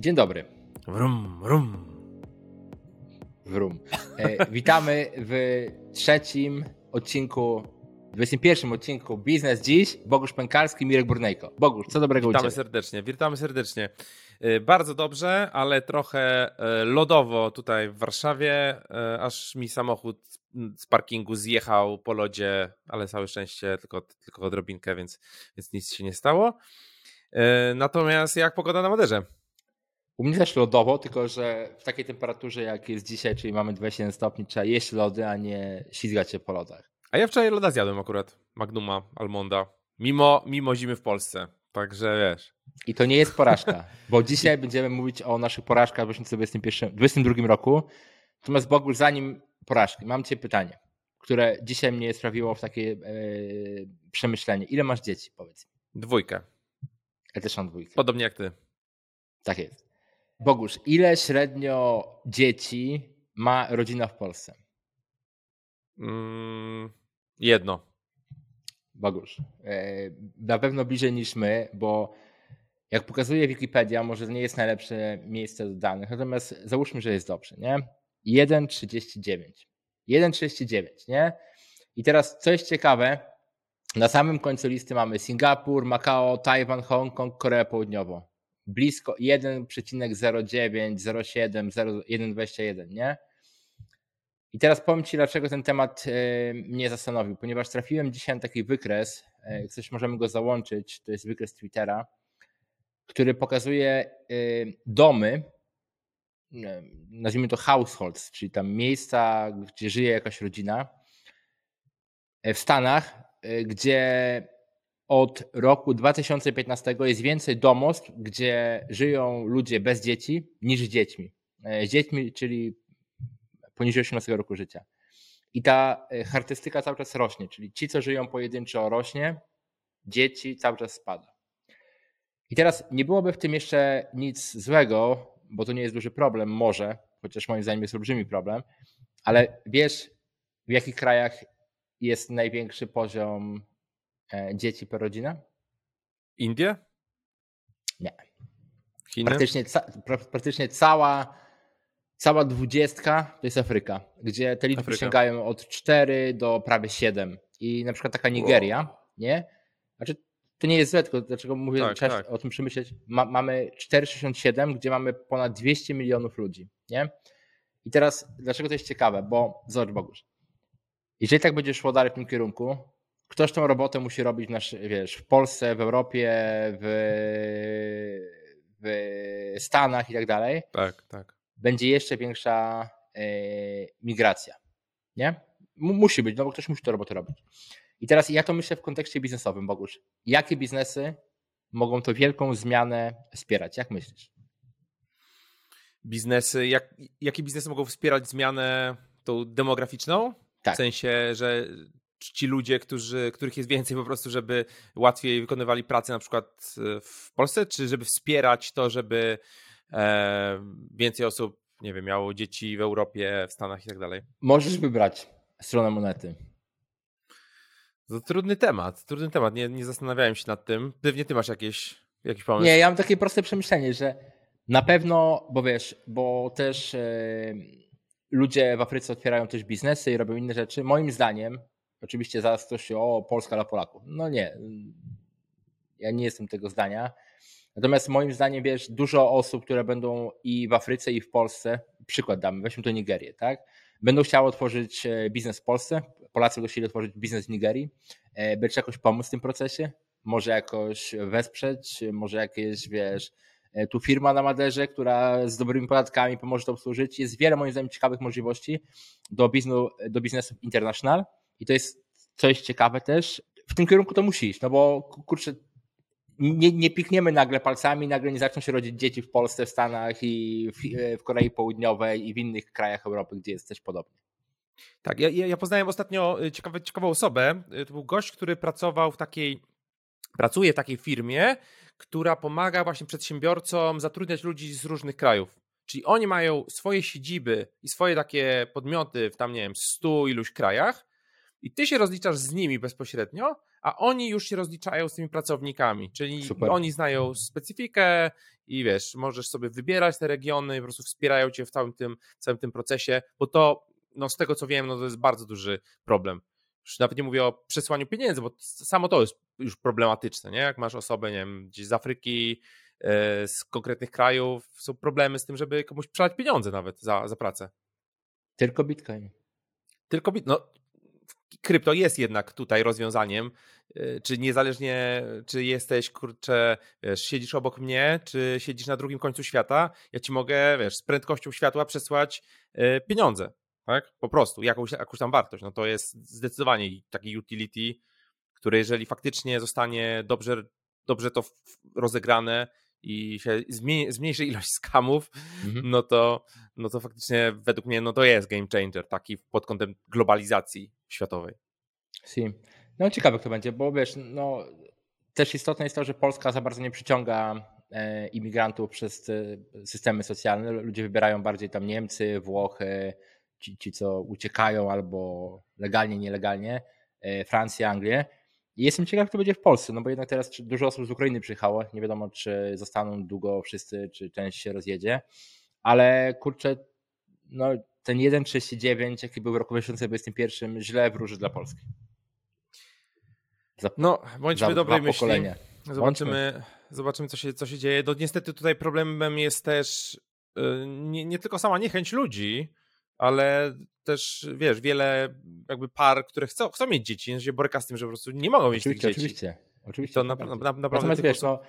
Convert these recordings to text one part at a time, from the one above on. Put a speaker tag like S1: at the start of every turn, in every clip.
S1: Dzień dobry.
S2: Wrum, wrum.
S1: Wrum. E, witamy w trzecim odcinku, 21 odcinku Biznes Dziś. Bogusz Pękalski, Mirek Burnejko. Bogusz, co dobrego
S2: Witamy serdecznie, witamy serdecznie. E, Bardzo dobrze, ale trochę e, lodowo tutaj w Warszawie, e, aż mi samochód z parkingu zjechał po lodzie, ale całe szczęście tylko, tylko odrobinkę, więc, więc nic się nie stało. Natomiast jak pogoda na Maderze?
S1: U mnie też lodowo, tylko że w takiej temperaturze jak jest dzisiaj, czyli mamy 21 stopni, trzeba jeść lody, a nie ślizgać się po lodach.
S2: A ja wczoraj loda zjadłem akurat, Magnuma, Almonda, mimo, mimo zimy w Polsce, także wiesz.
S1: I to nie jest porażka, bo dzisiaj będziemy mówić o naszych porażkach w 2021 roku. Natomiast Bogusz, zanim porażki, mam Cię pytanie, które dzisiaj mnie sprawiło w takie e, przemyślenie. Ile masz dzieci, powiedz mi?
S2: Dwójkę,
S1: Ja też mam dwójkę.
S2: podobnie jak ty.
S1: Tak jest. Bogusz, ile średnio dzieci ma rodzina w Polsce?
S2: Mm, jedno.
S1: Bogusz, e, na pewno bliżej niż my, bo jak pokazuje Wikipedia, może to nie jest najlepsze miejsce do danych, natomiast załóżmy, że jest dobrze, nie? 1,39. 1,39, nie? I teraz co jest ciekawe, na samym końcu listy mamy Singapur, Makao, Tajwan, Hongkong, Koreę Południową. Blisko 1,09, 0,7, 1,21, nie? I teraz powiem Ci, dlaczego ten temat e, mnie zastanowił, ponieważ trafiłem dzisiaj na taki wykres, e, coś możemy go załączyć, to jest wykres Twittera, który pokazuje e, domy, nazwijmy to households, czyli tam miejsca, gdzie żyje jakaś rodzina w Stanach, gdzie od roku 2015 jest więcej domostw, gdzie żyją ludzie bez dzieci niż z dziećmi. E, Z dziećmi, czyli poniżej 18 roku życia. I ta e, charakterystyka cały czas rośnie, czyli ci, co żyją pojedynczo, rośnie, dzieci cały czas spada. I teraz nie byłoby w tym jeszcze nic złego, bo to nie jest duży problem, może, chociaż moim zdaniem jest olbrzymi problem, ale wiesz, w jakich krajach jest największy poziom dzieci per rodzina?
S2: Indie?
S1: Nie.
S2: Chiny?
S1: Praktycznie, ca- pra- praktycznie cała, cała dwudziestka to jest Afryka, gdzie te liczby
S2: Afryka.
S1: sięgają od 4 do prawie 7. I na przykład taka Nigeria, nie? Znaczy, to nie jest złe, tylko dlaczego mówię,
S2: Tak,
S1: trzeba
S2: tak.
S1: o tym przemyśleć. Ma, mamy 4,67, gdzie mamy ponad 200 milionów ludzi, nie? I teraz, dlaczego to jest ciekawe? Bo, zobacz Bogusz, jeżeli tak będzie szło dalej w tym kierunku, ktoś tą robotę musi robić w, nasz, wiesz, w Polsce, w Europie, w, w Stanach i tak dalej,
S2: Tak, tak.
S1: będzie jeszcze większa e, migracja. Nie? M- musi być, no bo ktoś musi tę robotę robić. I teraz ja to myślę w kontekście biznesowym, Bogusz. Jakie biznesy mogą tą wielką zmianę wspierać? Jak myślisz?
S2: Biznesy, jak, jakie biznesy mogą wspierać zmianę tą demograficzną?
S1: Tak.
S2: W sensie, że ci ludzie, którzy, których jest więcej po prostu, żeby łatwiej wykonywali pracę na przykład e, w Polsce, czy żeby wspierać to, żeby e, więcej osób, nie wiem, miało dzieci w Europie, w Stanach i tak dalej?
S1: Możesz wybrać stronę monety.
S2: To trudny temat, trudny temat, nie, nie zastanawiałem się nad tym. Pewnie ty masz jakieś, jakiś pomysł.
S1: Nie, ja mam takie proste przemyślenie, że na pewno, bo wiesz, bo też e, ludzie w Afryce otwierają też biznesy i robią inne rzeczy. Moim zdaniem, oczywiście zaraz ktoś się, o, Polska dla Polaków. No nie, ja nie jestem tego zdania. Natomiast moim zdaniem, wiesz, dużo osób, które będą i w Afryce, i w Polsce, przykład damy, weźmy to Nigerię, tak? Będą chciały otworzyć e, biznes w Polsce, Polacy będą chcieli otworzyć biznes w Nigerii. E, Będziesz jakoś pomóc w tym procesie? Może jakoś wesprzeć, może jakieś, wiesz, e, tu firma na Maderze, która z dobrymi podatkami pomoże to obsłużyć. Jest wiele moim zdaniem ciekawych możliwości do, biznu, do biznesu international i to jest coś ciekawe też. W tym kierunku to musi iść, no bo kurczę, nie, nie pikniemy nagle palcami, nagle nie zaczną się rodzić dzieci w Polsce, w Stanach i w, w Korei Południowej i w innych krajach Europy, gdzie jest też podobnie.
S2: Tak, ja, ja poznałem ostatnio y, ciekawe, ciekawą osobę. Y, To był gość, który pracował w takiej, pracuje w takiej firmie, która pomaga właśnie przedsiębiorcom zatrudniać ludzi z różnych krajów. Czyli oni mają swoje siedziby i swoje takie podmioty w tam, nie wiem, stu iluś krajach i ty się rozliczasz z nimi bezpośrednio, a oni już się rozliczają z tymi pracownikami, czyli Super. oni znają specyfikę i wiesz, możesz sobie wybierać te regiony po prostu wspierają cię w całym tym, całym tym procesie, bo to, no z tego co wiem, no to jest bardzo duży problem. Już nawet nie mówię o przesłaniu pieniędzy, bo samo to jest już problematyczne, nie? Jak masz osobę, nie wiem, gdzieś z Afryki, e, z konkretnych krajów, są problemy z tym, żeby komuś przelać pieniądze nawet za, za pracę.
S1: Tylko Bitcoin.
S2: Tylko Bitcoin. No, krypto jest jednak tutaj rozwiązaniem. Y, czy niezależnie, czy jesteś, kurczę, wiesz, siedzisz obok mnie, czy siedzisz na drugim końcu świata, ja ci mogę, wiesz, z prędkością światła przesłać y, pieniądze, tak? Po prostu, jakąś, jakąś tam wartość. No to jest zdecydowanie taki utility, który jeżeli faktycznie zostanie dobrze, dobrze to rozegrane, i się zmniejszy ilość skamów, mhm. no, to, no to faktycznie według mnie no to jest game changer taki pod kątem globalizacji światowej.
S1: Si. No ciekawe kto będzie, bo wiesz, no też istotne jest to, że Polska za bardzo nie przyciąga e, imigrantów przez systemy socjalne. Ludzie wybierają bardziej tam Niemcy, Włochy, ci, ci co uciekają albo legalnie, nielegalnie, e, Francję, Anglię. I jestem ciekaw, kto będzie w Polsce, no bo jednak teraz dużo osób z Ukrainy przyjechało. Nie wiadomo, czy zostaną długo wszyscy, czy część się rozjedzie. Ale kurczę, no ten 1,39, jaki był w roku 2021, źle wróży dla Polski.
S2: Za, no, bądźmy za dobrej myśli. Zobaczymy, zobaczymy co, się, co się dzieje. No niestety tutaj problemem jest też y, nie, nie tylko sama niechęć ludzi, ale też, wiesz, wiele jakby par, które chcą, chcą mieć dzieci, się boryka z tym, że po prostu nie mogą mieć
S1: oczywiście,
S2: tych dzieci.
S1: Oczywiście, oczywiście. To na, na, na, naprawdę Natomiast wiesz, no,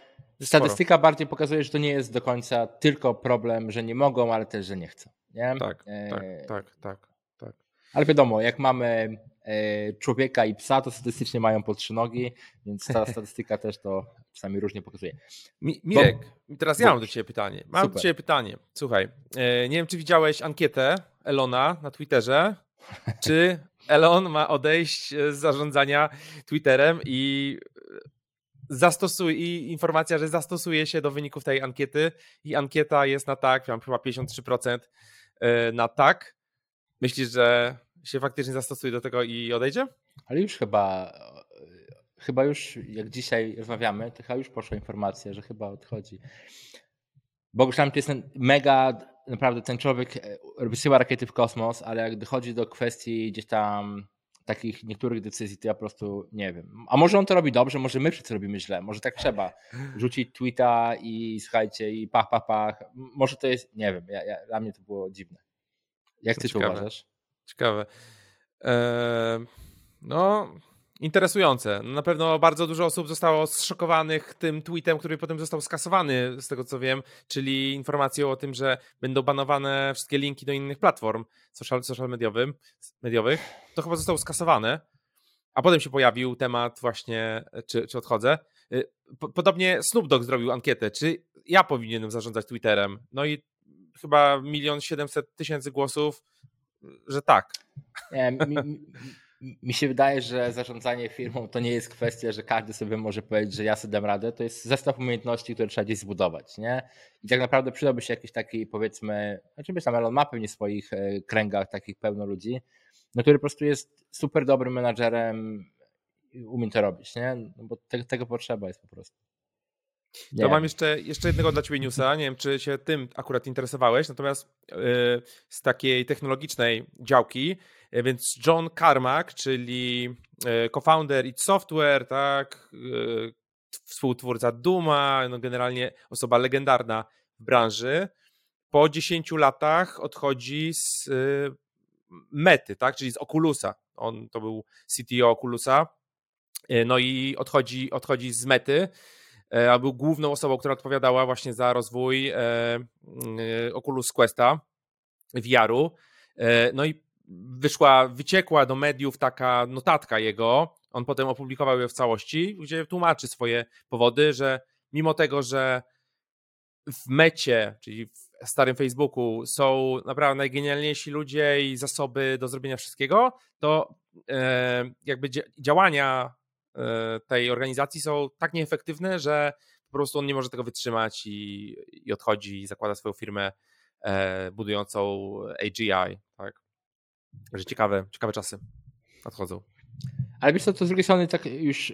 S1: statystyka bardziej pokazuje, że to nie jest do końca tylko problem, że nie mogą, ale też, że nie chcą. Nie?
S2: Tak, e... tak, tak, tak, tak.
S1: Ale wiadomo, jak mamy e, człowieka i psa, to statystycznie mają po trzy nogi, więc ta statystyka też to czasami różnie pokazuje.
S2: Mi, Mirek, Bo... teraz ja mam do Ciebie pytanie. Mam Super. do Ciebie pytanie. Słuchaj, e, nie wiem, czy widziałeś ankietę Elona na Twitterze, czy Elon ma odejść z zarządzania Twitterem i zastosuje i informacja, że zastosuje się do wyników tej ankiety i ankieta jest na tak, mam chyba 53% e, na tak. Myślisz, że się faktycznie zastosuje do tego i odejdzie?
S1: Ale już chyba chyba już jak dzisiaj rozmawiamy, to chyba już poszła informacja, że chyba odchodzi. Bogusz to jest mega, naprawdę ten człowiek e, wysyła rakiety w kosmos, ale jak dochodzi do kwestii gdzieś tam takich niektórych decyzji, to ja po prostu nie wiem. A może on to robi dobrze, może my wszyscy robimy źle, może tak trzeba. Rzucić tweeta i słuchajcie, i pach, pach, pach. Może to jest, nie wiem, ja, ja, dla mnie to było dziwne. Jak ty Ciekawe. to uważasz?
S2: Ciekawe. Eee, no, interesujące. Na pewno bardzo dużo osób zostało zszokowanych tym tweetem, który potem został skasowany, z tego co wiem, czyli informacją o tym, że będą banowane wszystkie linki do innych platform social, social mediowych. To chyba zostało skasowane. A potem się pojawił temat właśnie, czy, czy odchodzę. Y, podobnie Snoop Dogg zrobił ankietę, czy ja powinienem zarządzać Twitterem. No i chyba milion siedemset tysięcy głosów, że tak.
S1: Nie, mi, mi się wydaje, że zarządzanie firmą to nie jest kwestia, że każdy sobie może powiedzieć, że ja sobie dam radę. To jest zestaw umiejętności, które trzeba gdzieś zbudować. Nie? I tak naprawdę przydałby się jakiś taki, powiedzmy, znaczy tam Elon ma pewnie w swoich e, kręgach takich pełno ludzi, no, który po prostu jest super dobrym menadżerem i umie to robić, nie? No bo te, tego potrzeba jest po prostu.
S2: Nie. To mam jeszcze, jeszcze jednego dla Ciebie newsa. Nie wiem, czy się tym akurat interesowałeś, natomiast yy, z takiej technologicznej działki więc John Carmack, czyli e, co-founder id Software, tak, e, współtwórca Duma, no generalnie osoba legendarna w branży, po 10 latach odchodzi z Mety, tak, czyli z Oculusa. On to był CTO Oculusa. No i odchodzi, odchodzi z Mety, a był główną osobą, która odpowiadała właśnie za rozwój Oculus Questa VR-u. No i wyszła, wyciekła do mediów taka notatka jego, on potem opublikował ją w całości, gdzie tłumaczy swoje powody, że mimo tego, że w mecie, czyli w starym Facebooku są naprawdę najgenialniejsi ludzie i zasoby do zrobienia wszystkiego, to e, jakby działania e, tej organizacji są tak nieefektywne, że po prostu on nie może tego wytrzymać i, i odchodzi i zakłada swoją firmę e, budującą AGI. Tak? Także ciekawe, ciekawe czasy nadchodzą.
S1: Ale wiesz co, to z drugiej strony tak już,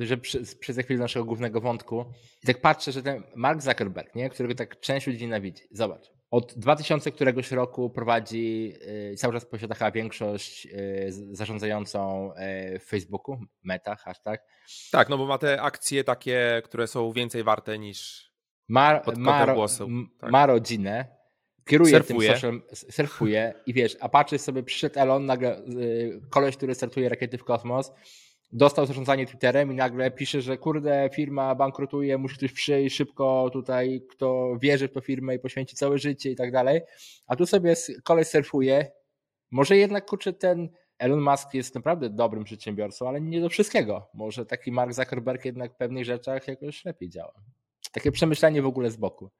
S1: e, że przez chwilę naszego głównego wątku, i tak patrzę, że ten Mark Zuckerberg, nie, którego tak część ludzi nienawidzi. Zobacz, od 2000 któregoś roku prowadzi, e, cały czas posiada chyba większość e, zarządzającą w Facebooku, meta, hashtag.
S2: Tak, no bo ma te akcje takie, które są więcej warte niż
S1: ma, ma, tak. ma rodzinę, kieruje surfuje. tym social, surfuje i wiesz, a patrzysz sobie, przyszedł Elon, nagle yy, koleś, który startuje rakiety w kosmos, dostał zarządzanie Twitterem i nagle pisze, że kurde, firma bankrutuje, musi ktoś przyjść szybko tutaj, kto wierzy w tę firmę i poświęci całe życie i tak dalej. A tu sobie koleś surfuje. Może jednak kurczę ten Elon Musk jest naprawdę dobrym przedsiębiorcą, ale nie do wszystkiego. Może taki Mark Zuckerberg jednak w pewnych rzeczach jakoś lepiej działa. Takie przemyślenie w ogóle z boku.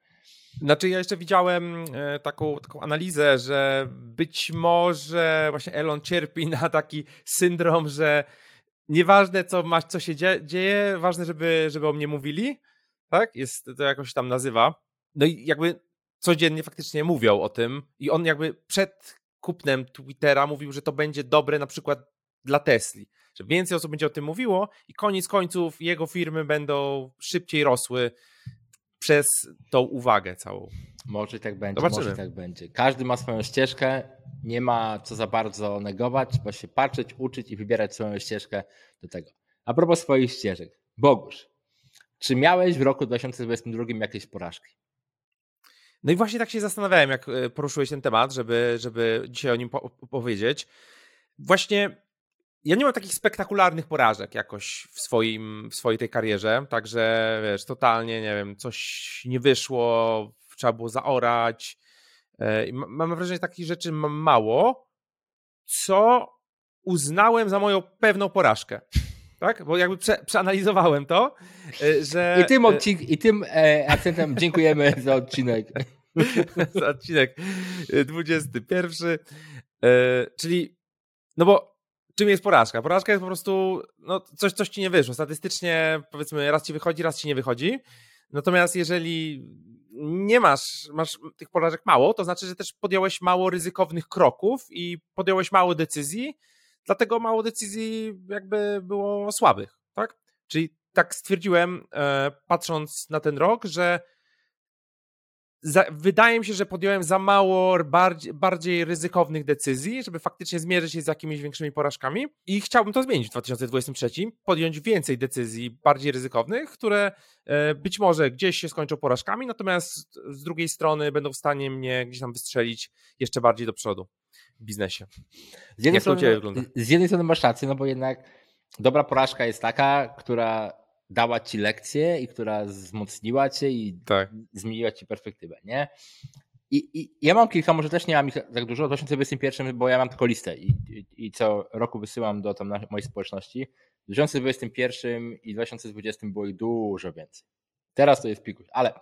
S2: Znaczy, ja jeszcze widziałem e, taką, taką analizę, że być może właśnie Elon cierpi na taki syndrom, że nieważne co, ma, co się dzieje, ważne, żeby, żeby o mnie mówili. Tak? Jest to jakoś tam nazywa. No i jakby codziennie faktycznie mówią o tym, i on jakby przed kupnem Twittera mówił, że to będzie dobre na przykład dla Tesli, że więcej osób będzie o tym mówiło i koniec końców jego firmy będą szybciej rosły przez tą uwagę całą.
S1: Może tak będzie, Zobaczymy. może tak będzie. Każdy ma swoją ścieżkę, nie ma co za bardzo negować, trzeba się patrzeć, uczyć i wybierać swoją ścieżkę do tego. A propos swoich ścieżek. Bogusz, czy miałeś w roku 2022 jakieś porażki?
S2: No i właśnie tak się zastanawiałem, jak e, poruszyłeś ten temat, żeby, żeby dzisiaj o nim po powiedzieć. Właśnie ja nie mam takich spektakularnych porażek jakoś w, swoim, w swojej tej karierze, także wiesz, totalnie, nie wiem, coś nie wyszło, trzeba było zaorać. E, mam wrażenie, że takich rzeczy mam mało, co uznałem za moją pewną porażkę. Tak? Bo jakby prze, przeanalizowałem to, e, że...
S1: I tym, odcink, i tym e, akcentem dziękujemy za odcinek.
S2: za odcinek 21. E, czyli, no bo czym jest porażka? Porażka jest po prostu no, coś, coś ci nie wyszło. Statystycznie powiedzmy raz ci wychodzi, raz ci nie wychodzi. Natomiast jeżeli nie masz, masz tych porażek mało, to znaczy, że też podjąłeś mało ryzykownych kroków i podjąłeś mało decyzji, dlatego mało decyzji jakby było słabych, tak? Czyli tak stwierdziłem, e, patrząc na ten rok, że za, wydaje mi się, że podjąłem za mało bardziej, bardziej ryzykownych decyzji, żeby faktycznie zmierzyć się z jakimiś większymi porażkami i chciałbym to zmienić w 2023, podjąć więcej decyzji bardziej ryzykownych, które e, być może gdzieś się skończą porażkami, natomiast z drugiej strony będą w stanie mnie gdzieś tam wystrzelić jeszcze bardziej do przodu w biznesie.
S1: Z jednej, strony, z jednej strony masz rację, no bo jednak dobra porażka jest taka, która dała ci lekcję i która wzmocniła cię i tak. zmieniła ci perspektywę, nie? I, I, ja mam kilka, może też nie mam ich tak dużo, w 2021, bo ja mam tylko listę i, i, i co roku wysyłam do tam mojej społeczności. W 2021 i 2020 było ich dużo więcej. Teraz to jest pikuś, ale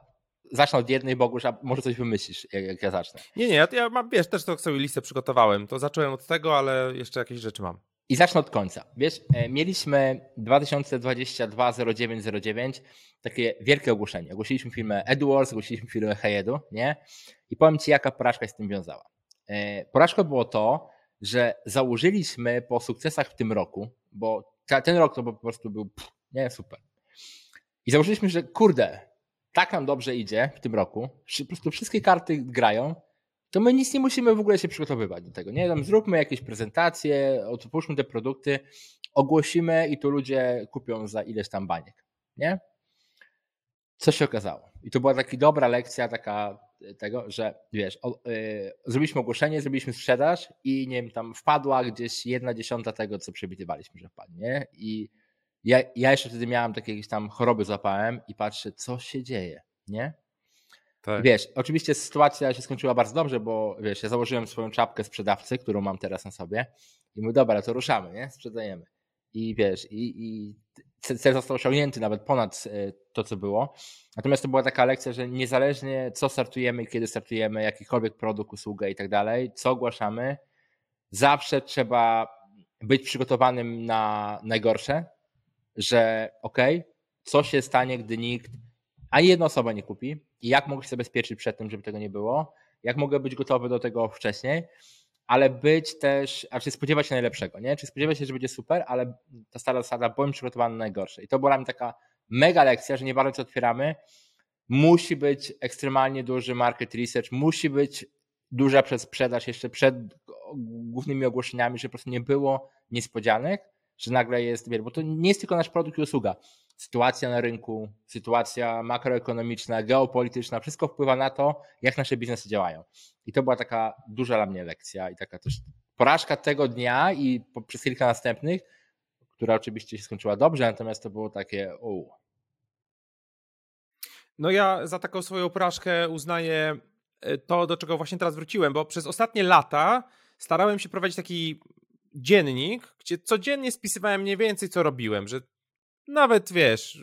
S1: zacznę od jednej, Bogusz, a może coś wymyślisz, jak, jak ja zacznę.
S2: Nie, nie, ja, ja mam, wiesz, też to sobie listę przygotowałem. To zacząłem od tego, ale jeszcze jakieś rzeczy mam.
S1: I zacznę od końca. Wiesz, e, mieliśmy 2022 0909 takie wielkie ogłoszenie. Ogłosiliśmy firmę AdWords, ogłosiliśmy firmę Heyedu, nie? I powiem Ci, jaka porażka się z tym wiązała. E, porażką było to, że założyliśmy po sukcesach w tym roku, bo ten rok to po prostu był, pff, nie, super. I założyliśmy, że kurde, tak nam dobrze idzie w tym roku, po prostu wszystkie karty grają, to my nic nie musimy w ogóle się przygotowywać do tego. Nie, tam zróbmy jakieś prezentacje, otwórzmy te produkty, ogłosimy i tu ludzie kupią za ileś tam baniek. Nie? Co się okazało? I to była taka dobra lekcja, taka tego, że wiesz, o, yy, zrobiliśmy ogłoszenie, zrobiliśmy sprzedaż i nie wiem, tam wpadła gdzieś jedna dziesiąta tego, co przewidywaliśmy, że wpadnie. I ja, ja jeszcze wtedy miałem takie jakieś tam choroby złapałem i patrzę, co się dzieje, nie? Tak. Wiesz, oczywiście sytuacja się skończyła bardzo dobrze, bo wiesz, ja założyłem swoją czapkę sprzedawcy, którą mam teraz na sobie i mówię, dobra, to ruszamy, nie? Sprzedajemy. I wiesz, i, i cel został osiągnięty nawet ponad e, to, co było. Natomiast to była taka lekcja, że niezależnie co startujemy, kiedy startujemy, jakikolwiek produkt, usługę i tak dalej, co ogłaszamy, zawsze trzeba być przygotowanym na najgorsze, że okay, co się stanie, gdy nikt ani jedna osoba nie kupi i jak mogę się zabezpieczyć przed tym, żeby tego nie było, jak mogę być gotowy do tego wcześniej, ale być też, a czy spodziewać się najlepszego, nie? Czy spodziewać się, że będzie super, ale ta stara zasada, bądź przygotowany na najgorsze. I to była mnie taka mega lekcja, że nie bardzo co otwieramy, musi być ekstremalnie duży market research, musi być duża przedsprzedaż jeszcze przed głównymi ogłoszeniami, żeby po prostu nie było niespodzianek, że nagle jest, bo to nie jest tylko nasz produkt i usługa. Sytuacja na rynku, sytuacja makroekonomiczna, geopolityczna, wszystko wpływa na to, jak nasze biznesy działają. I to była taka duża dla mnie lekcja i taka też porażka tego dnia i przez kilka następnych, która oczywiście się skończyła dobrze, natomiast to było takie, uuu.
S2: No ja za taką swoją porażkę uznaję e, to, do czego właśnie teraz wróciłem, bo przez ostatnie lata starałem się prowadzić taki dziennik, gdzie codziennie spisywałem mniej więcej, co robiłem, że nawet wiesz,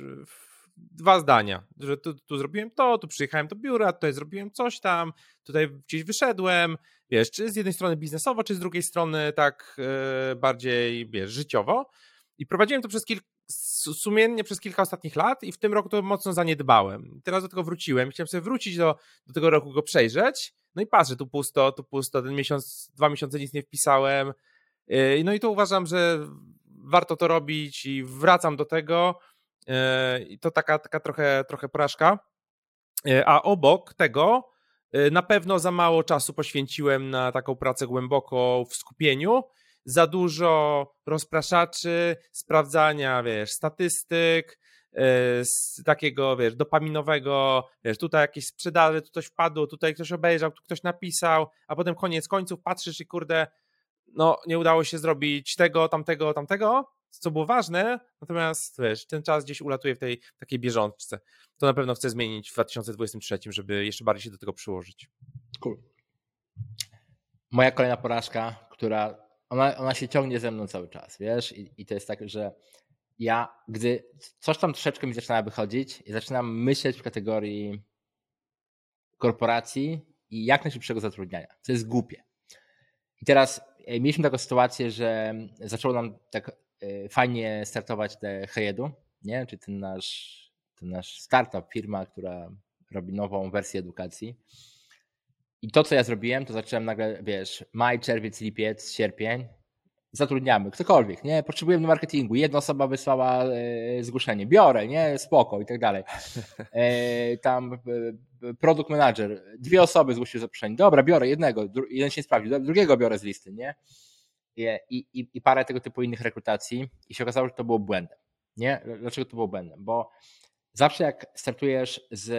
S2: dwa zdania, że tu, tu zrobiłem to, tu przyjechałem do biura, tutaj zrobiłem coś tam, tutaj gdzieś wyszedłem, wiesz, czy z jednej strony biznesowo, czy z drugiej strony tak yy, bardziej, wiesz, życiowo. I prowadziłem to przez kilka, sumiennie przez kilka ostatnich lat i w tym roku to mocno zaniedbałem. Teraz do tego wróciłem, chciałem sobie wrócić do, do tego roku, go przejrzeć, no i patrzę, tu pusto, tu pusto, ten miesiąc, dwa miesiące nic nie wpisałem, yy, no i to uważam, że warto to robić i wracam do tego. E, I to taka, taka trochę, trochę porażka. E, a obok tego e, na pewno za mało czasu poświęciłem na taką pracę głęboko w skupieniu. Za dużo rozpraszaczy, sprawdzania, wiesz, statystyk, z takiego, wiesz, dopaminowego, wiesz, tutaj jakieś sprzedaży, tu coś wpadło, tutaj ktoś obejrzał, tu ktoś napisał, a potem koniec końców patrzysz i kurde, no nie udało się zrobić tego, tamtego, tamtego, co było ważne, natomiast wiesz, ten czas gdzieś ulatuje w tej takiej bieżączce. To na pewno chcę zmienić w 2023, żeby jeszcze bardziej się do tego przyłożyć.
S1: Cool. Moja kolejna porażka, która ona, ona się ciągnie ze mną cały czas, wiesz, I, i to jest tak, że ja, gdy coś tam troszeczkę mi zaczyna wychodzić i zaczynam myśleć w kategorii korporacji i jak najszybszego zatrudniania, co jest głupie. I teraz mieliśmy taką sytuację, że zaczęło nam tak e, fajnie startować te Hejedu, nie? Czy ten nasz, ten nasz startup, firma, która robi nową wersję edukacji. I to, co ja zrobiłem, to zacząłem nagle, wiesz, maj, czerwiec, lipiec, sierpień, zatrudniamy, ktokolwiek, nie? Potrzebujemy do marketingu. Jedna osoba wysłała e, zgłoszenie, biorę, nie? Spoko i tak dalej. E, tam e, product manager, dwie osoby zgłosiły zaproszenie. Dobra, biorę jednego, jeden się sprawdził, drugiego biorę z listy, nie? I, i, I parę tego typu innych rekrutacji i się okazało, że to było błędem, nie? Dlaczego to było błędem? Bo zawsze jak startujesz z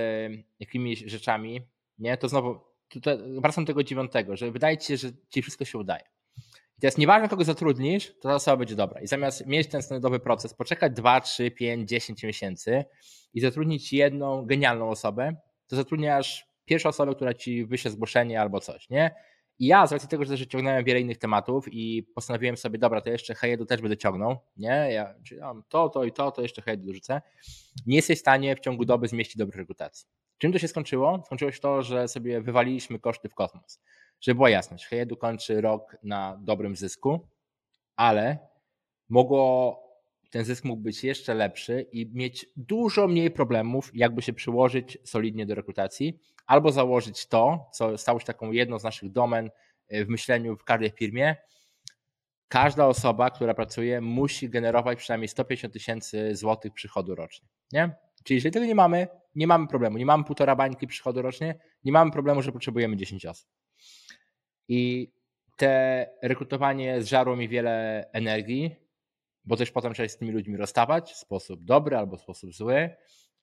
S1: jakimiś rzeczami, nie? To znowu, tutaj wracam do tego dziewiątego, że wydaje ci się, że ci wszystko się udaje i teraz nieważne, kogo zatrudnisz, to ta osoba będzie dobra. I zamiast mieć ten standardowy proces, poczekać 2, 3, 5, 10 miesięcy i zatrudnić jedną genialną osobę, to zatrudniasz pierwszą osobę, która ci wyśle zgłoszenie albo coś, nie? I ja z racji tego, że też ciągnąłem wiele innych tematów i postanowiłem sobie, dobra, to jeszcze Hejedu też będę ciągnął, nie? Ja, czyli to, to i to, to jeszcze Hejedu dorzucę. Nie jesteś w stanie w ciągu doby zmieścić dobrych rekrutacji. Czym to się skończyło? Skończyło się to, że sobie wywaliliśmy koszty w kosmos żeby była jasność, Hejedu kończy rok na dobrym zysku, ale mogło, ten zysk mógł być jeszcze lepszy i mieć dużo mniej problemów, jakby się przyłożyć solidnie do rekrutacji, albo założyć to, co stało się taką jedną z naszych domen e, w myśleniu w każdej firmie. Każda osoba, która pracuje, musi generować przynajmniej 150 tysięcy złotych przychodu rocznie. Nie? Czyli jeżeli tego nie mamy, nie mamy problemu. Nie mamy półtora bańki przychodu rocznie, nie mamy problemu, że potrzebujemy 10 osób. I te rekrutowanie zżarło mi wiele energii, bo też potem trzeba się z tymi ludźmi rozstawać w sposób dobry albo w sposób zły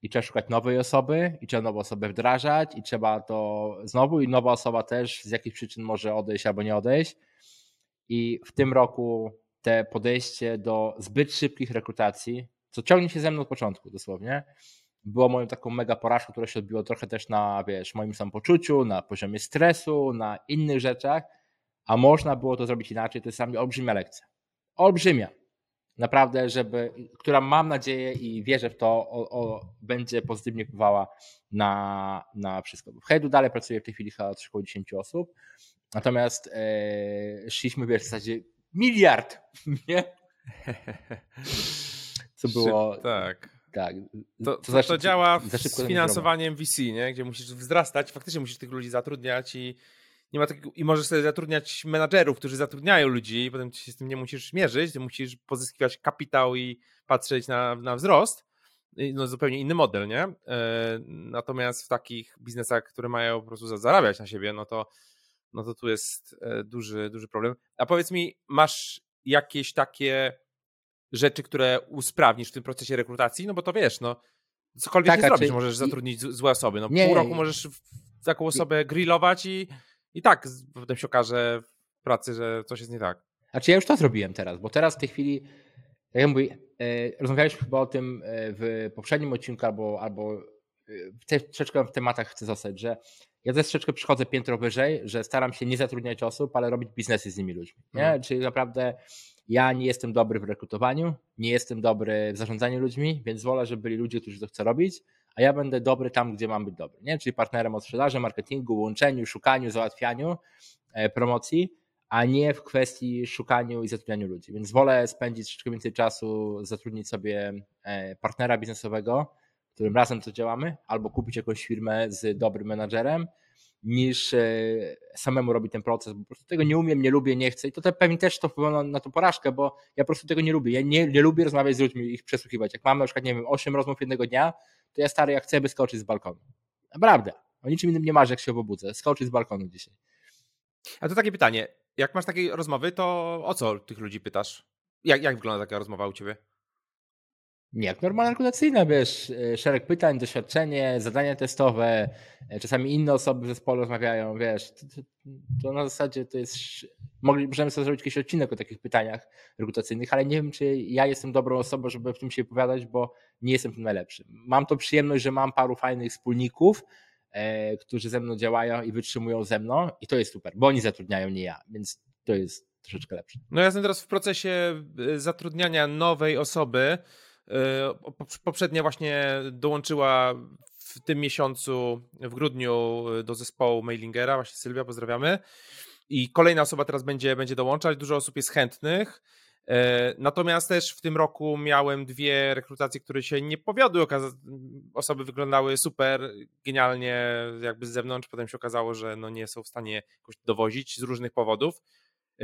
S1: i trzeba szukać nowej osoby i trzeba nową osobę wdrażać i trzeba to znowu i nowa osoba też z jakichś przyczyn może odejść albo nie odejść. I w tym roku te podejście do zbyt szybkich rekrutacji, co ciągnie się ze mną od początku dosłownie, było moją taką mega porażką, która się odbiło trochę też na, wiesz, moim samopoczuciu, na poziomie stresu, na innych rzeczach, a można było to zrobić inaczej. To jest dla mnie olbrzymia lekcja. Olbrzymia. Naprawdę, żeby, która mam nadzieję i wierzę w to, o, o, będzie pozytywnie wpływała na, na wszystko. W Hedu dalej pracuję w tej chwili chyba około 10 osób, natomiast e, szliśmy wiesz, w zasadzie miliard, nie?
S2: Co było... Tak tak. To, to, to działa z finansowaniem VC, nie? gdzie musisz wzrastać, faktycznie musisz tych ludzi zatrudniać i nie ma takiego, i możesz sobie zatrudniać menadżerów, którzy zatrudniają ludzi, potem się z tym nie musisz mierzyć, ty musisz pozyskiwać kapitał i patrzeć na, na wzrost. No, zupełnie inny model, nie? E, natomiast w takich biznesach, które mają po prostu zarabiać na siebie, no to, no to tu jest e, duży, duży problem. A powiedz mi, masz jakieś takie rzeczy, które usprawnisz w tym procesie rekrutacji? No bo to wiesz, no cokolwiek tak, nie zrobisz, możesz zatrudnić złe osoby. No nie, pół roku możesz taką osobę grillować i, i tak potem się okaże w pracy, że coś jest nie tak.
S1: Znaczy ja już to zrobiłem teraz, bo teraz w tej chwili, tak jak mówię, e, rozmawialiśmy chyba o tym e, w poprzednim odcinku albo, albo e, troszeczkę w tematach chcę zostać, że ja też troszeczkę przychodzę piętro wyżej, że staram się nie zatrudniać osób, ale robić biznesy z nimi ludźmi. Nie? Mhm. Czyli naprawdę ja nie jestem dobry w rekrutowaniu, nie jestem dobry w zarządzaniu ludźmi, więc wolę, żeby byli ludzie, którzy to chcą robić, a ja będę dobry tam, gdzie mam być dobry. Nie? Czyli partnerem od sprzedaży, marketingu, łączeniu, szukaniu, załatwianiu e, promocji, a nie w kwestii szukaniu i zatrudnianiu ludzi. Więc wolę spędzić troszeczkę więcej czasu, zatrudnić sobie e, partnera biznesowego, którym razem to działamy, albo kupić jakąś firmę z dobrym menadżerem, niż e, samemu robić ten proces, bo po prostu tego nie umiem, nie lubię, nie chcę i to te, pewnie też to wpływa na, na tą porażkę, bo ja po prostu tego nie lubię. Ja nie, nie lubię rozmawiać z ludźmi, ich przesłuchiwać. Jak mam na przykład, nie wiem, 8 rozmów jednego dnia, to ja stary, jak chcę by skoczyć z balkonu. Naprawdę. O niczym innym nie marzę, jak się obudzę. Skoczyć z balkonu dzisiaj.
S2: A to takie pytanie. Jak masz takie rozmowy, to o co tych ludzi pytasz? Jak, jak wygląda taka rozmowa u ciebie?
S1: Nie, jak normalna rekrutacyjna, wiesz, e, szereg pytań, doświadczenie, zadania testowe, e, czasami inne osoby w zespole rozmawiają, wiesz, to, to, to na zasadzie to jest, możemy sobie zrobić jakiś odcinek o takich pytaniach rekrutacyjnych, ale nie wiem, czy ja jestem dobrą osobą, żeby w tym się opowiadać, bo nie jestem tym najlepszy. Mam to przyjemność, że mam paru fajnych wspólników, e, którzy ze mną działają i wytrzymują ze mną i to jest super, bo oni zatrudniają, nie ja, więc to jest troszeczkę lepsze.
S2: No ja jestem teraz w procesie zatrudniania nowej osoby, E, poprzednia właśnie dołączyła w tym miesiącu, w grudniu e, do zespołu Mailingera, właśnie Sylwia, pozdrawiamy. I kolejna osoba teraz będzie, będzie dołączać, dużo osób jest chętnych. E, natomiast też w tym roku miałem dwie rekrutacje, które się nie powiodły. Osoby wyglądały super, genialnie jakby z zewnątrz. Potem się okazało, że no nie są w stanie jakoś dowozić z różnych powodów.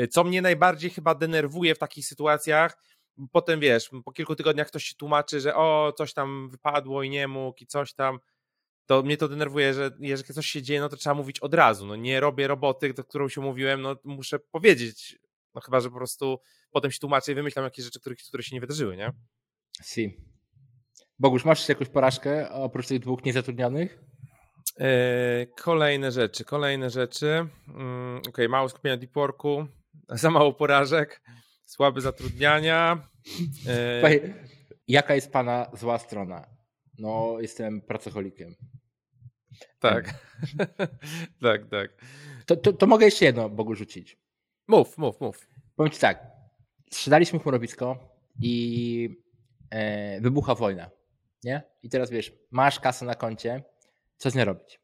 S2: Co mnie najbardziej chyba denerwuje w takich sytuacjach, potem wiesz, po kilku tygodniach ktoś się tłumaczy, że o, coś tam wypadło i nie mógł i coś tam, to mnie to denerwuje, że jeżeli coś się dzieje, no to trzeba mówić od razu. No nie robię roboty, do którą się mówiłem, no muszę powiedzieć. No chyba, że po prostu potem się tłumaczę i wymyślam jakieś rzeczy, które, które się nie wydarzyły, nie?
S1: Si. Bogusz, masz jakąś porażkę oprócz tych dwóch niezatrudnionych?
S2: Eee, kolejne rzeczy, kolejne rzeczy. Mm, Okej, okay, mało skupienia deep worku, za mało porażek słabe zatrudniania.
S1: E... Jaka jest pana zła strona? No, jestem pracocholikiem.
S2: Tak. tak, tak.
S1: To, to, to, mogę jeszcze jedno Bogu rzucić.
S2: Mów, mów, mów.
S1: Powiem ci tak. Sprzedaliśmy chmurowisko i e, wybucha wojna. Nie? I teraz wiesz, masz kasę na koncie, co z nią robić?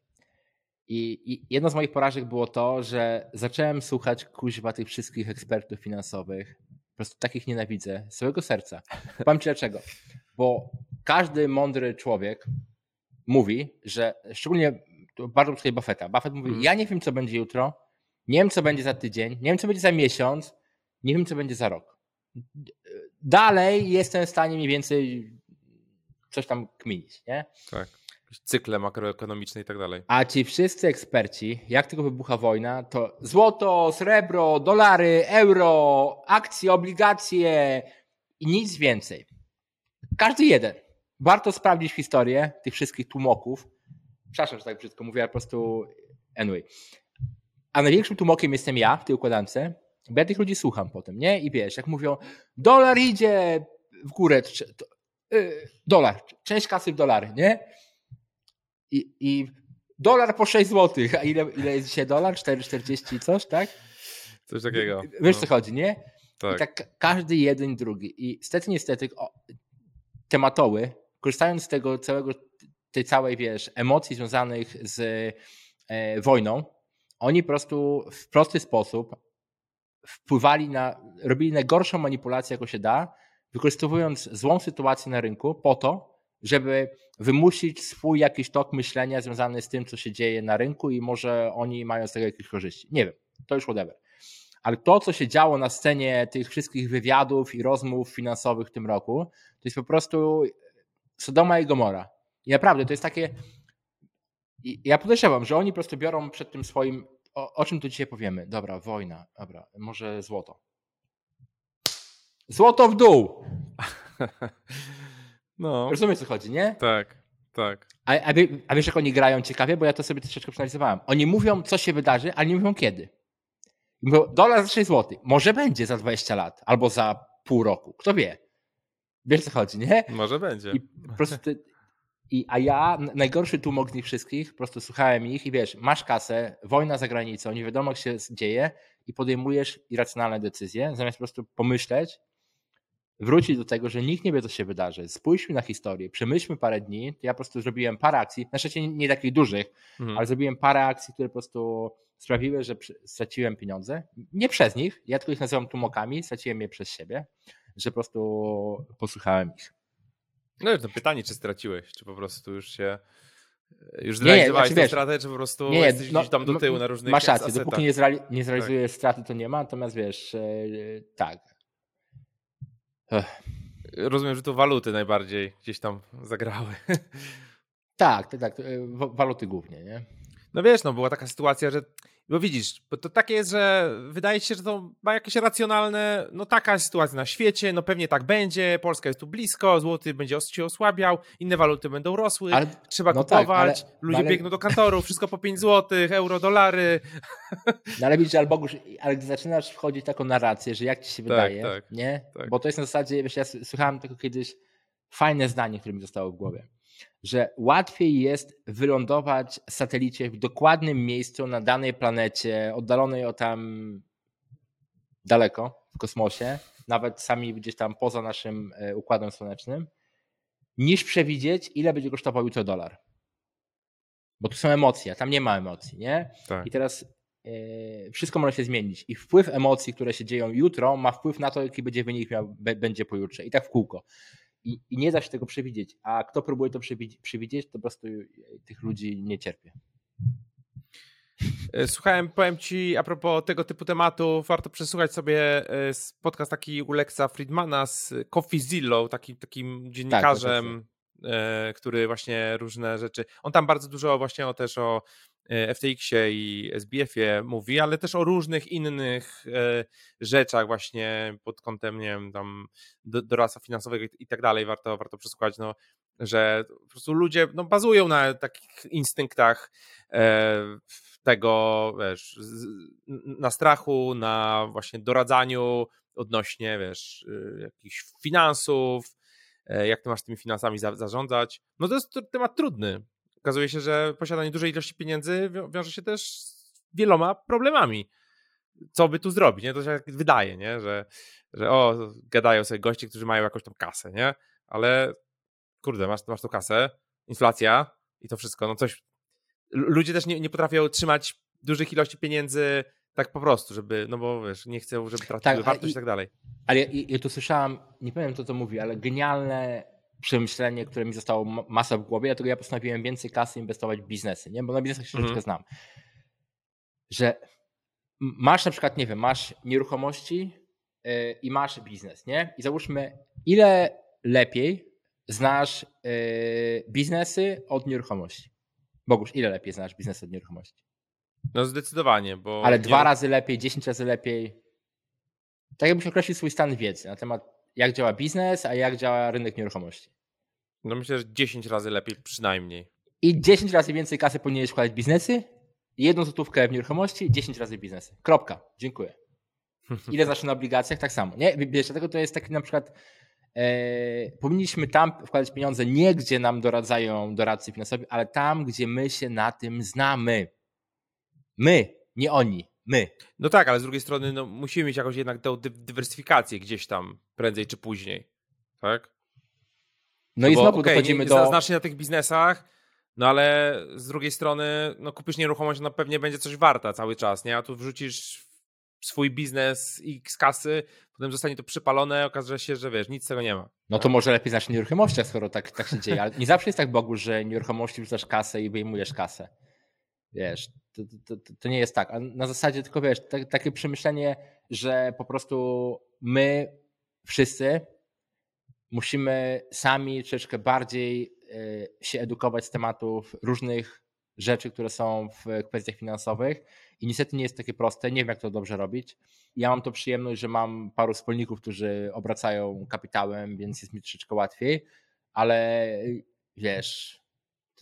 S1: I, I jedno z moich porażek było to, że zacząłem słuchać kuźwa tych wszystkich ekspertów finansowych, prostu takich nienawidzę z całego serca. Powiem ci dlaczego. Bo każdy mądry człowiek mówi, że szczególnie bardzo tutaj Buffetta. Buffett mówi, mm. ja nie wiem, co będzie jutro, nie wiem, co będzie za tydzień, nie wiem, co będzie za miesiąc, nie wiem, co będzie za rok. Dalej jestem w stanie mniej więcej coś tam kminić, nie?
S2: Tak cykle makroekonomiczne i tak dalej.
S1: A ci wszyscy eksperci, jak tylko wybucha wojna, to złoto, srebro, dolary, euro, akcje, obligacje i nic więcej. Każdy jeden. Warto sprawdzić historię tych wszystkich tłumoków. Przepraszam, że tak brzydko mówię, ale po prostu anyway. A największym tłumokiem jestem ja w tej układance, bo ja tych ludzi słucham potem, nie? I wiesz, jak mówią, dolar idzie w górę, to, to, yy, dolar, część kasy w dolary, nie? I, i dolar po 6 zł. A ile, ile jest dzisiaj dolar? 4,40 i coś, tak?
S2: Coś takiego.
S1: Wiesz no. co chodzi, nie? Tak. I tak każdy jeden, drugi. I niestety, niestety o, tematoły, korzystając z tego całego, tej całej, wiesz, emocji związanych z e, wojną, oni po prostu w prosty sposób wpływali na, robili najgorszą manipulację, jaką się da, wykorzystując złą sytuację na rynku po to, żeby wymusić swój jakiś tok myślenia związany z tym, co się dzieje na rynku i może oni mają z tego jakieś korzyści. Nie wiem, to już whatever. Ale to, co się działo na scenie tych wszystkich wywiadów i rozmów finansowych w tym roku, to jest po prostu Sodoma i Gomora. I naprawdę to jest takie. Ja podejrzewam, że oni po prostu biorą przed tym swoim. O, o czym tu dzisiaj powiemy? Dobra, wojna, dobra, może złoto. Złoto w dół! No. Rozumiesz, co chodzi, nie?
S2: Tak, tak.
S1: A, a, a wiesz, jak oni grają ciekawie? Bo ja to sobie troszeczkę przeanalizowałem. Oni mówią, co się wydarzy, ale nie mówią kiedy. Mówią, dolar za 6 zł. Może będzie za 20 lat, albo za pół roku. Kto wie? Wiesz, co chodzi, nie?
S2: Może będzie.
S1: I po prostu i, a ja, najgorszy tłumok z nich wszystkich, po prostu słuchałem ich i wiesz, masz kasę, wojna za granicą, nie wiadomo, jak się dzieje i podejmujesz irracjonalne decyzje, zamiast po prostu pomyśleć, wrócić do tego, że nikt nie wie, co się wydarzy. Spójrzmy na historię, przemyślmy parę dni. Ja po prostu zrobiłem parę akcji, na szczęście nie takich dużych, mhm. ale zrobiłem parę akcji, które po prostu sprawiły, że straciłem pieniądze. Nie przez nich, ja tylko ich nazywam tłumokami, straciłem je przez siebie, że po prostu posłuchałem ich.
S2: No to pytanie, czy straciłeś, czy po prostu już się już zrealizowałeś znaczy, tę stratę, czy po prostu nie, jesteś no, gdzieś tam do no, tyłu na różnych
S1: Masz rację, asetach. dopóki nie, zreali nie zrealizujesz tak. straty, to nie ma, natomiast wiesz, e, tak.
S2: Rozumiem, że tu waluty najbardziej gdzieś tam zagrały.
S1: Tak, tak, tak. Waluty głównie, nie?
S2: No wiesz, no była taka sytuacja, że bo widzisz, bo to takie jest, że wydaje się, że to ma jakieś racjonalne, no taka sytuacja na świecie, no pewnie tak będzie, Polska jest tu blisko, złoty będzie się osłabiał, inne waluty będą rosły, ale, trzeba no kupować, tak, ale, ludzie ale... biegną do kantorów, wszystko po 5 zł, euro, dolary.
S1: No ale widzisz, albo ale gdy zaczynasz wchodzić taką narrację, że jak ci się tak, wydaje, tak, nie? Tak. Bo to jest na zasadzie, wiesz, ja słuchałem tego kiedyś, fajne zdanie, które mi zostało w głowie że łatwiej jest wylądować satelicie w dokładnym miejscu na danej planecie, oddalonej o tam daleko w kosmosie, nawet sami gdzieś tam poza naszym e, układem słonecznym, niż przewidzieć, ile będzie kosztował jutro dolar. Bo tu są emocje, tam nie ma emocji, nie? Tak. I teraz yy, wszystko może się zmienić. I wpływ emocji, które się dzieją jutro, ma wpływ na to, jaki będzie wynik miał, będzie pojutrze. I tak w kółko i, i nie da się tego przewidzieć. A kto próbuje to przewidzieć, to po prostu tych ludzi nie cierpie.
S2: E, słuchałem, powiem ci, a propos tego typu tematu, warto przesłuchać sobie e, podcast taki u Lexa Friedmana z Coffee Zillow, taki, takim dziennikarzem, tak, który właśnie różne rzeczy. On tam bardzo dużo właśnie o, też o E, FTX-ie i SBF-ie mówi, ale też o różnych innych e, rzeczach właśnie pod kątem, nie wiem, tam doradztwa finansowego i tak dalej, warto, warto przesłuchać, no, że po prostu ludzie no, bazują na takich instynktach e, tego, wiesz, na strachu, na właśnie doradzaniu odnośnie, wiesz, jakichś finansów, jak ty masz tymi finansami zarządzać. No to jest temat trudny, okazuje się, że posiadanie dużej ilości pieniędzy wiąże się też z wieloma problemami. Co by tu zrobić? Nie? To się wydaje, nie? Że, że o, gadają sobie goście, którzy mają jakąś tam kasę, nie? Ale kurde, masz, masz tą kasę, inflacja i to wszystko, no coś. Ludzie też nie, nie potrafią trzymać dużych ilości pieniędzy tak po prostu, żeby, no bo wiesz, nie chcą, żeby traciły tak, wartość i, i tak dalej.
S1: Ale ja, ja tu słyszałem, nie powiem to, co mówi, ale genialne przemyślenie, które mi zostało masa w głowie, dlatego ja postanowiłem więcej kasy inwestować w biznesy, nie? bo na biznesach się mhm. znam. Że masz na przykład, nie wiem, masz nieruchomości yy, i masz biznes, nie? I załóżmy, ile lepiej znasz yy, biznesy od nieruchomości? Bogusz, ile lepiej znasz biznesy od nieruchomości?
S2: No zdecydowanie, bo...
S1: Ale dwa razy lepiej, dziesięć razy lepiej. Tak jakbyś określił swój stan wiedzy na temat jak działa biznes, a jak działa rynek nieruchomości.
S2: No myślę, że 10 razy lepiej przynajmniej.
S1: I 10 razy więcej kasy powinieneś wkładać w biznesy, jedną złotówkę w nieruchomości, 10 razy w biznesy. Kropka. Dziękuję. Ile znaczy na obligacjach? Tak samo. Nie? Wiesz, dlatego to jest taki na przykład e, powinniśmy tam wkładać pieniądze nie gdzie nam doradzają doradcy finansowi, ale tam, gdzie my się na tym znamy. My, nie oni my.
S2: No tak, ale z drugiej strony no, musimy mieć jakąś jednak tę dywersyfikację gdzieś tam prędzej czy później, tak?
S1: No, no i bo, znowu okay, dochodzimy nie, do...
S2: Znasz się na tych biznesach, no ale z drugiej strony no kupisz nieruchomość, no pewnie będzie coś warta cały czas, nie? A tu wrzucisz swój biznes i z kasy, potem zostanie to przypalone, okaże się, że wiesz, nic z tego nie ma.
S1: No to może lepiej zacząć nieruchomościach, skoro tak, tak się dzieje. Ale nie zawsze jest tak, Bogu, że nieruchomości wrzucasz kasę i wyjmujesz kasę. Wiesz, to, to, to, to nie jest tak. A na zasadzie tylko wiesz, tak, takie przemyślenie, że po prostu my wszyscy musimy sami troszeczkę bardziej e, się edukować z tematów różnych rzeczy, które są w kwestiach finansowych i niestety nie jest takie proste, nie wiem jak to dobrze robić. Ja mam to przyjemność, że mam paru wspólników, którzy obracają kapitałem, więc jest mi troszeczkę łatwiej, ale wiesz,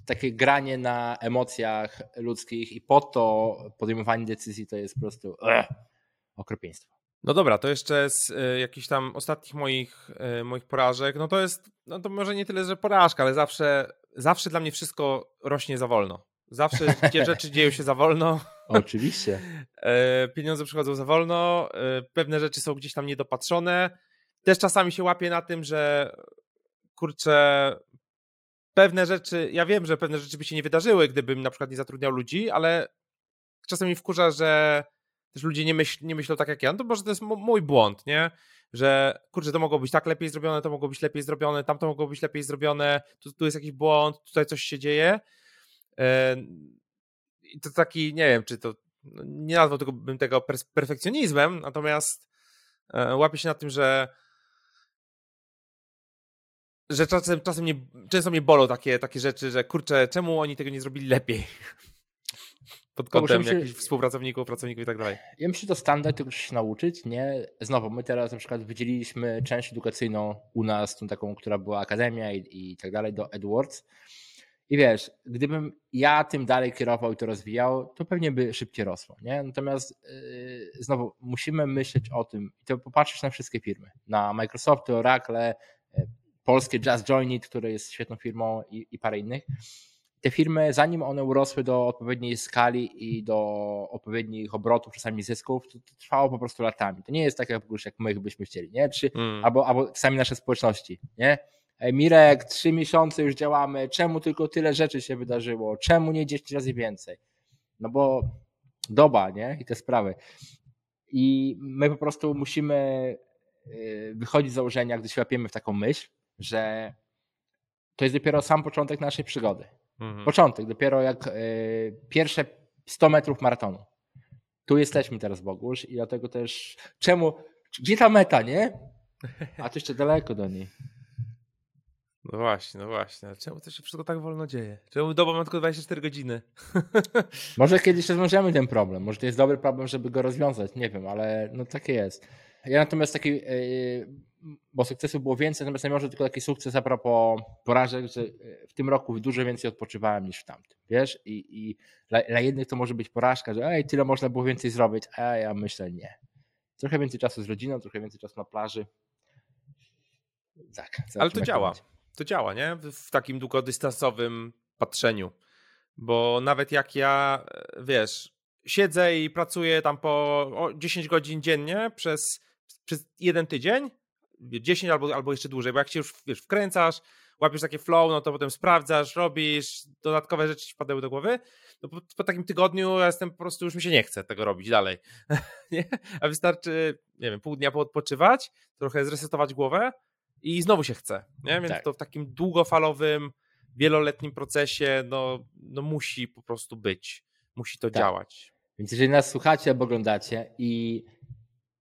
S1: takie granie na emocjach ludzkich i po to podejmowanie decyzji to jest po prostu ugh, okropieństwo.
S2: No dobra, to jeszcze z y, jakichś tam ostatnich moich, y, moich porażek, no to jest, no to może nie tyle, że porażka, ale zawsze, zawsze dla mnie wszystko rośnie za wolno. Zawsze te rzeczy dzieją się za wolno.
S1: Oczywiście.
S2: E, pieniądze przychodzą za wolno, e, pewne rzeczy są gdzieś tam niedopatrzone. Też czasami się łapię na tym, że kurczę, pewne rzeczy, ja wiem, że pewne rzeczy by się nie wydarzyły, gdybym na przykład nie zatrudniał ludzi, ale czasem mi wkurza, że też ludzie nie, myśl, nie myślą tak jak ja. No to może to jest mój błąd, nie? Że kurczę, to mogło być tak lepiej zrobione, to mogło być lepiej zrobione, tam to mogło być lepiej zrobione, tu, tu jest jakiś błąd, tutaj coś się dzieje. I to taki, nie wiem, czy to, no, nie nazwałbym tego perfekcjonizmem, natomiast e, łapię się na tym, że że czasem, czasem mnie, często mnie bolą takie, takie rzeczy, że kurczę, czemu oni tego nie zrobili lepiej? Pod kątem się, jakichś współpracowników, pracowników i tak dalej.
S1: Ja myślę, że to standard, tego się nauczyć, nie? Znowu, my teraz na przykład wydzieliliśmy część edukacyjną u nas, tą taką, która była akademia i, i tak dalej, do Edwards i wiesz, gdybym ja tym dalej kierował i to rozwijał, to pewnie by szybciej rosło. Nie? Natomiast yy, znowu musimy myśleć o tym i to popatrzeć na wszystkie firmy. Na Microsoft, Oracle, yy, polskie Just Join It, które jest świetną firmą i, i parę innych. Te firmy, zanim one urosły do odpowiedniej skali i do odpowiednich obrotów, czasami zysków, to, to trwało po prostu latami. To nie jest tak, jak, jak my byśmy chcieli, nie? Czy, mm. albo, albo sami nasze społeczności. Nie? Mirek, trzy miesiące już działamy, czemu tylko tyle rzeczy się wydarzyło, czemu nie 10 razy więcej? No bo doba, nie? I te sprawy. I my po prostu musimy y, wychodzić z założenia, gdy się łapiemy w taką myśl, że to jest dopiero sam początek naszej przygody. Mhm. Początek, dopiero jak y, pierwsze 100 metrów maratonu. Tu jesteśmy teraz, Bogusz, i dlatego też czemu, gdzie ta meta, nie? A to jeszcze daleko do niej.
S2: No właśnie, no właśnie. Czemu to się wszystko tak wolno dzieje? Czemu doba ma tylko 24 godziny?
S1: Może kiedyś rozwiążemy ten problem. Może to jest dobry problem, żeby go rozwiązać. Nie wiem, ale no takie jest. Ja natomiast taki, yy, bo sukcesu było więcej, natomiast nie może tylko taki sukces a propos porażek, że w tym roku dużo więcej odpoczywałem niż w tamtym. Wiesz? I, i dla, dla jednych to może być porażka, że ej, tyle można było więcej zrobić, a ja myślę nie. Trochę więcej czasu z rodziną, trochę więcej czasu na plaży.
S2: Tak. Ale to działa to działa, nie? W takim długodystansowym patrzeniu. Bo nawet jak ja, e, wiesz, siedzę i pracuję tam po 10 godzin dziennie przez, przez jeden tydzień, 10 albo, albo jeszcze dłużej, bo jak się już wiesz, wkręcasz, łapiesz takie flow, no to potem sprawdzasz, robisz, dodatkowe rzeczy ci wpadają do głowy, to po, po, takim tygodniu ja jestem po prostu, już mi się nie chce tego robić dalej. nie? A wystarczy, nie wiem, pół dnia poodpoczywać, trochę zresetować głowę i znowu się chce. Nie? Więc tak. to w takim długofalowym, wieloletnim procesie no, no musi po prostu być. Musi to tak. działać.
S1: Więc jeżeli nas słuchacie albo oglądacie i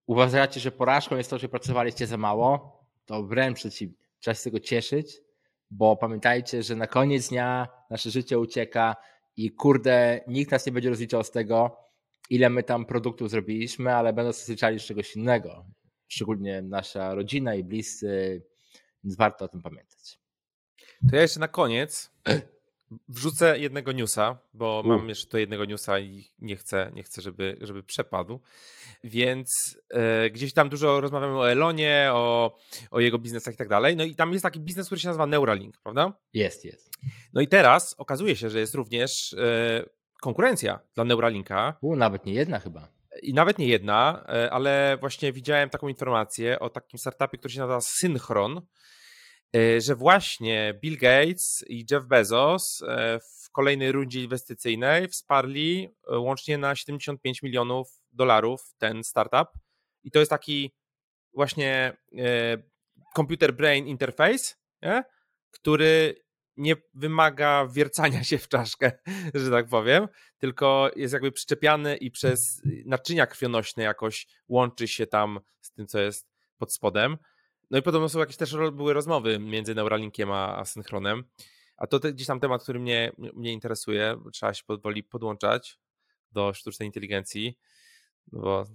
S1: uważacie, że porażką jest to, że pracowaliście za mało, to wręcz przeciwnie. Trzeba się z tego cieszyć, bo pamiętajcie, że na koniec dnia nasze życie ucieka i kurde, nikt nas nie będzie rozliczał z tego, ile my tam produktów zrobiliśmy, ale będą się rozliczali z czegoś innego szczególnie nasza rodzina i bliscy, więc warto o tym pamiętać.
S2: To ja jeszcze na koniec wrzucę jednego newsa, bo U. mam jeszcze to jednego newsa i nie chcę, nie chcę żeby, żeby przepadł. Więc e, gdzieś tam dużo rozmawiamy o Elonie, o, o jego biznesach i tak dalej. No i tam jest taki biznes, który się nazywa Neuralink, prawda?
S1: Jest, jest.
S2: No i teraz okazuje się, że jest również e, konkurencja dla Neuralinka.
S1: U, nawet nie jedna chyba
S2: i nawet nie jedna, e, ale właśnie widziałem taką informację o takim startupie, który się nazywa Synchron, że właśnie Bill Gates i Jeff Bezos e, w kolejnej rundzie inwestycyjnej wsparli łącznie na 75 milionów dolarów ten startup i to jest taki właśnie e, computer brain interface, nie? który nie wymaga wiercania się w czaszkę, że tak powiem, tylko jest jakby przyczepiany i przez naczynia krwionośne jakoś łączy się tam z tym, co jest pod spodem. No i podobno są jakieś też były rozmowy między Neuralinkiem a, a Synchronem. A to te, gdzieś tam temat, który mnie, mnie interesuje, trzeba się powoli podłączać do sztucznej inteligencji, no bo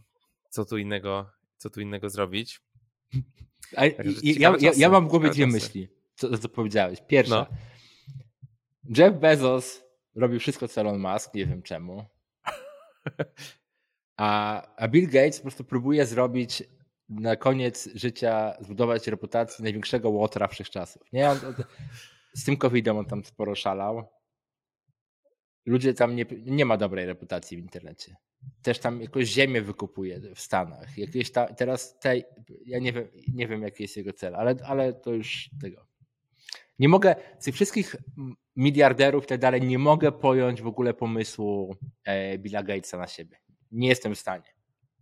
S2: co tu innego, co tu innego zrobić.
S1: A, ja, ja, ja, mam w głowie dwie myśli, co, co powiedziałeś. Pierwsza, no. Jeff Bezos robi wszystko, co Elon Musk, nie wiem czemu. A, a Bill Gates po prostu próbuje zrobić na koniec życia, zbudować reputację największego łotra wszechczasów. Nie? On, on, z tym COVID-em on tam sporo szalał. Ludzie tam nie, nie ma dobrej reputacji w internecie. Też tam jakąś ziemię wykupuje w Stanach. Jakieś ta, teraz te, ja nie wiem, nie wiem, jaki jest jego cel, ale, ale to już tego. Nie mogę, z tych wszystkich miliarderów i tak dalej, nie mogę pojąć w ogóle pomysłu e, Billa Gatesa na siebie. Nie jestem w stanie.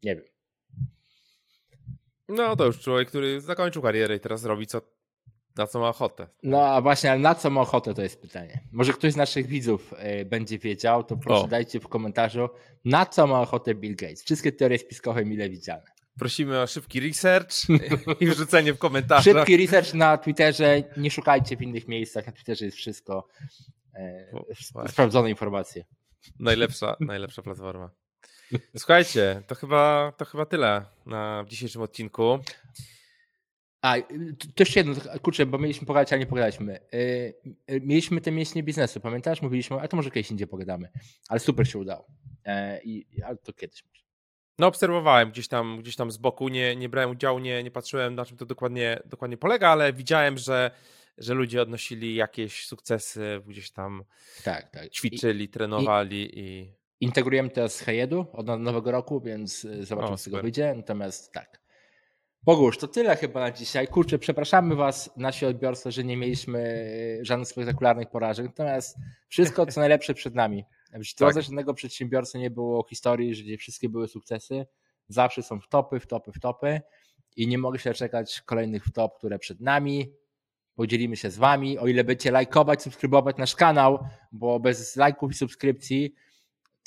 S1: Nie wiem.
S2: No to już człowiek, który zakończył karierę i teraz robi co, na co ma ochotę.
S1: No a właśnie, ale na co ma ochotę to jest pytanie. Może ktoś z naszych widzów e, będzie wiedział, to proszę o. dajcie w komentarzu, na co ma ochotę Bill Gates. Wszystkie teorie spiskowe mile widziane.
S2: Prosimy o szybki research i wrzucenie w komentarzach.
S1: Szybki research na Twitterze. Nie szukajcie w innych miejscach. Na Twitterze jest wszystko. E, sprawdzone informacje.
S2: Najlepsza, najlepsza platforma. Słuchajcie, to chyba, to chyba tyle na dzisiejszym odcinku.
S1: A, to jeszcze jedno, kurczę, bo mieliśmy pogadać, a nie pogadaliśmy. Yy, mieliśmy te mięśnie biznesu, pamiętasz? Mówiliśmy, a to może kiedyś indziej pogadamy. Ale super się udało. Yy, i, ale to kiedyś może.
S2: No obserwowałem gdzieś tam, gdzieś tam z boku, nie, nie brałem udziału, nie, nie patrzyłem na czym to dokładnie, dokładnie polega, ale widziałem, że, że ludzie odnosili jakieś sukcesy, gdzieś tam tak, tak. ćwiczyli, I, trenowali i, i...
S1: Integrujemy to z Hejedu od nowego roku, więc y, zobaczymy, o, co tego wyjdzie. Natomiast tak. Bogusz, to tyle chyba na dzisiaj. Kurczę, przepraszamy Was, nasi odbiorcy, że nie mieliśmy y, żadnych spektakularnych porażek. Natomiast wszystko, co najlepsze przed nami. W drodze tak. żadnego przedsiębiorcy nie było historii, że wszystkie były sukcesy. Zawsze są w topy, w topy, w topy i nie mogę się czekać kolejnych w top, które przed nami. Podzielimy się z Wami. O ile będziecie lajkować, subskrybować nasz kanał, bo bez lajków i subskrypcji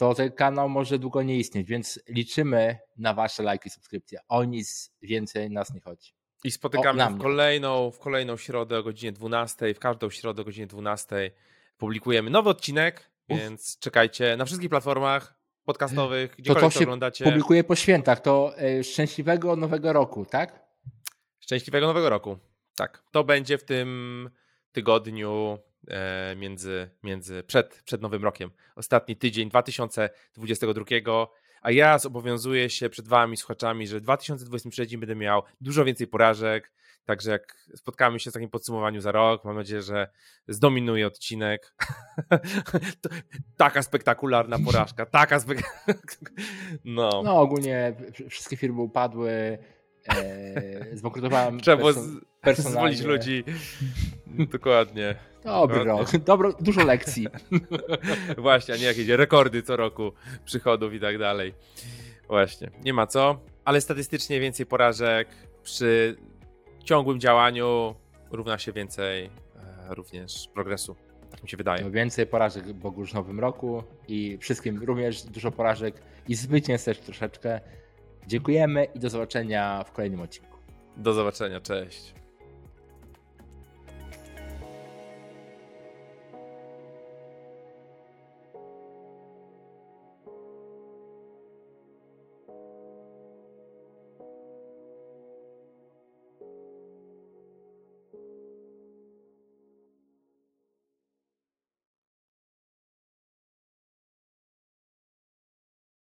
S1: to ten kanał może długo nie istnieć, więc liczymy na Wasze lajki i subskrypcje. O nic więcej nas nie chodzi.
S2: I spotykamy o, w kolejną, w kolejną środę o godzinie 12. W każdą środę o godzinie 12 publikujemy nowy odcinek więc czekajcie na wszystkich platformach podcastowych, gdziekolwiek to, to, to oglądacie.
S1: publikuje po świętach. To e, szczęśliwego nowego roku, tak?
S2: Szczęśliwego nowego roku. Tak. To będzie w tym tygodniu między, między przed, przed Nowym Rokiem. Ostatni tydzień 2022. A ja zobowiązuję się przed Wami, słuchaczami, że w 2023 będę miał dużo więcej porażek, Także jak spotkamy się w takim podsumowaniu za rok, mam nadzieję, że zdominuje odcinek. taka spektakularna porażka, taka spektakularna.
S1: No. no ogólnie wszystkie firmy upadły, e, zbankrutowałem
S2: Trzeba było zwolić ludzi. Dokładnie.
S1: Dobry rok, Dobro, dużo lekcji.
S2: Właśnie, a nie jakieś rekordy co roku przychodów i tak dalej. Właśnie, nie ma co, ale statystycznie więcej porażek przy ciągłym działaniu równa się więcej e, również progresu. Tak mi się wydaje.
S1: No więcej porażek Bogu w nowym roku i wszystkim również dużo porażek i zwycięstw też troszeczkę. Dziękujemy i do zobaczenia w kolejnym odcinku.
S2: Do zobaczenia, cześć.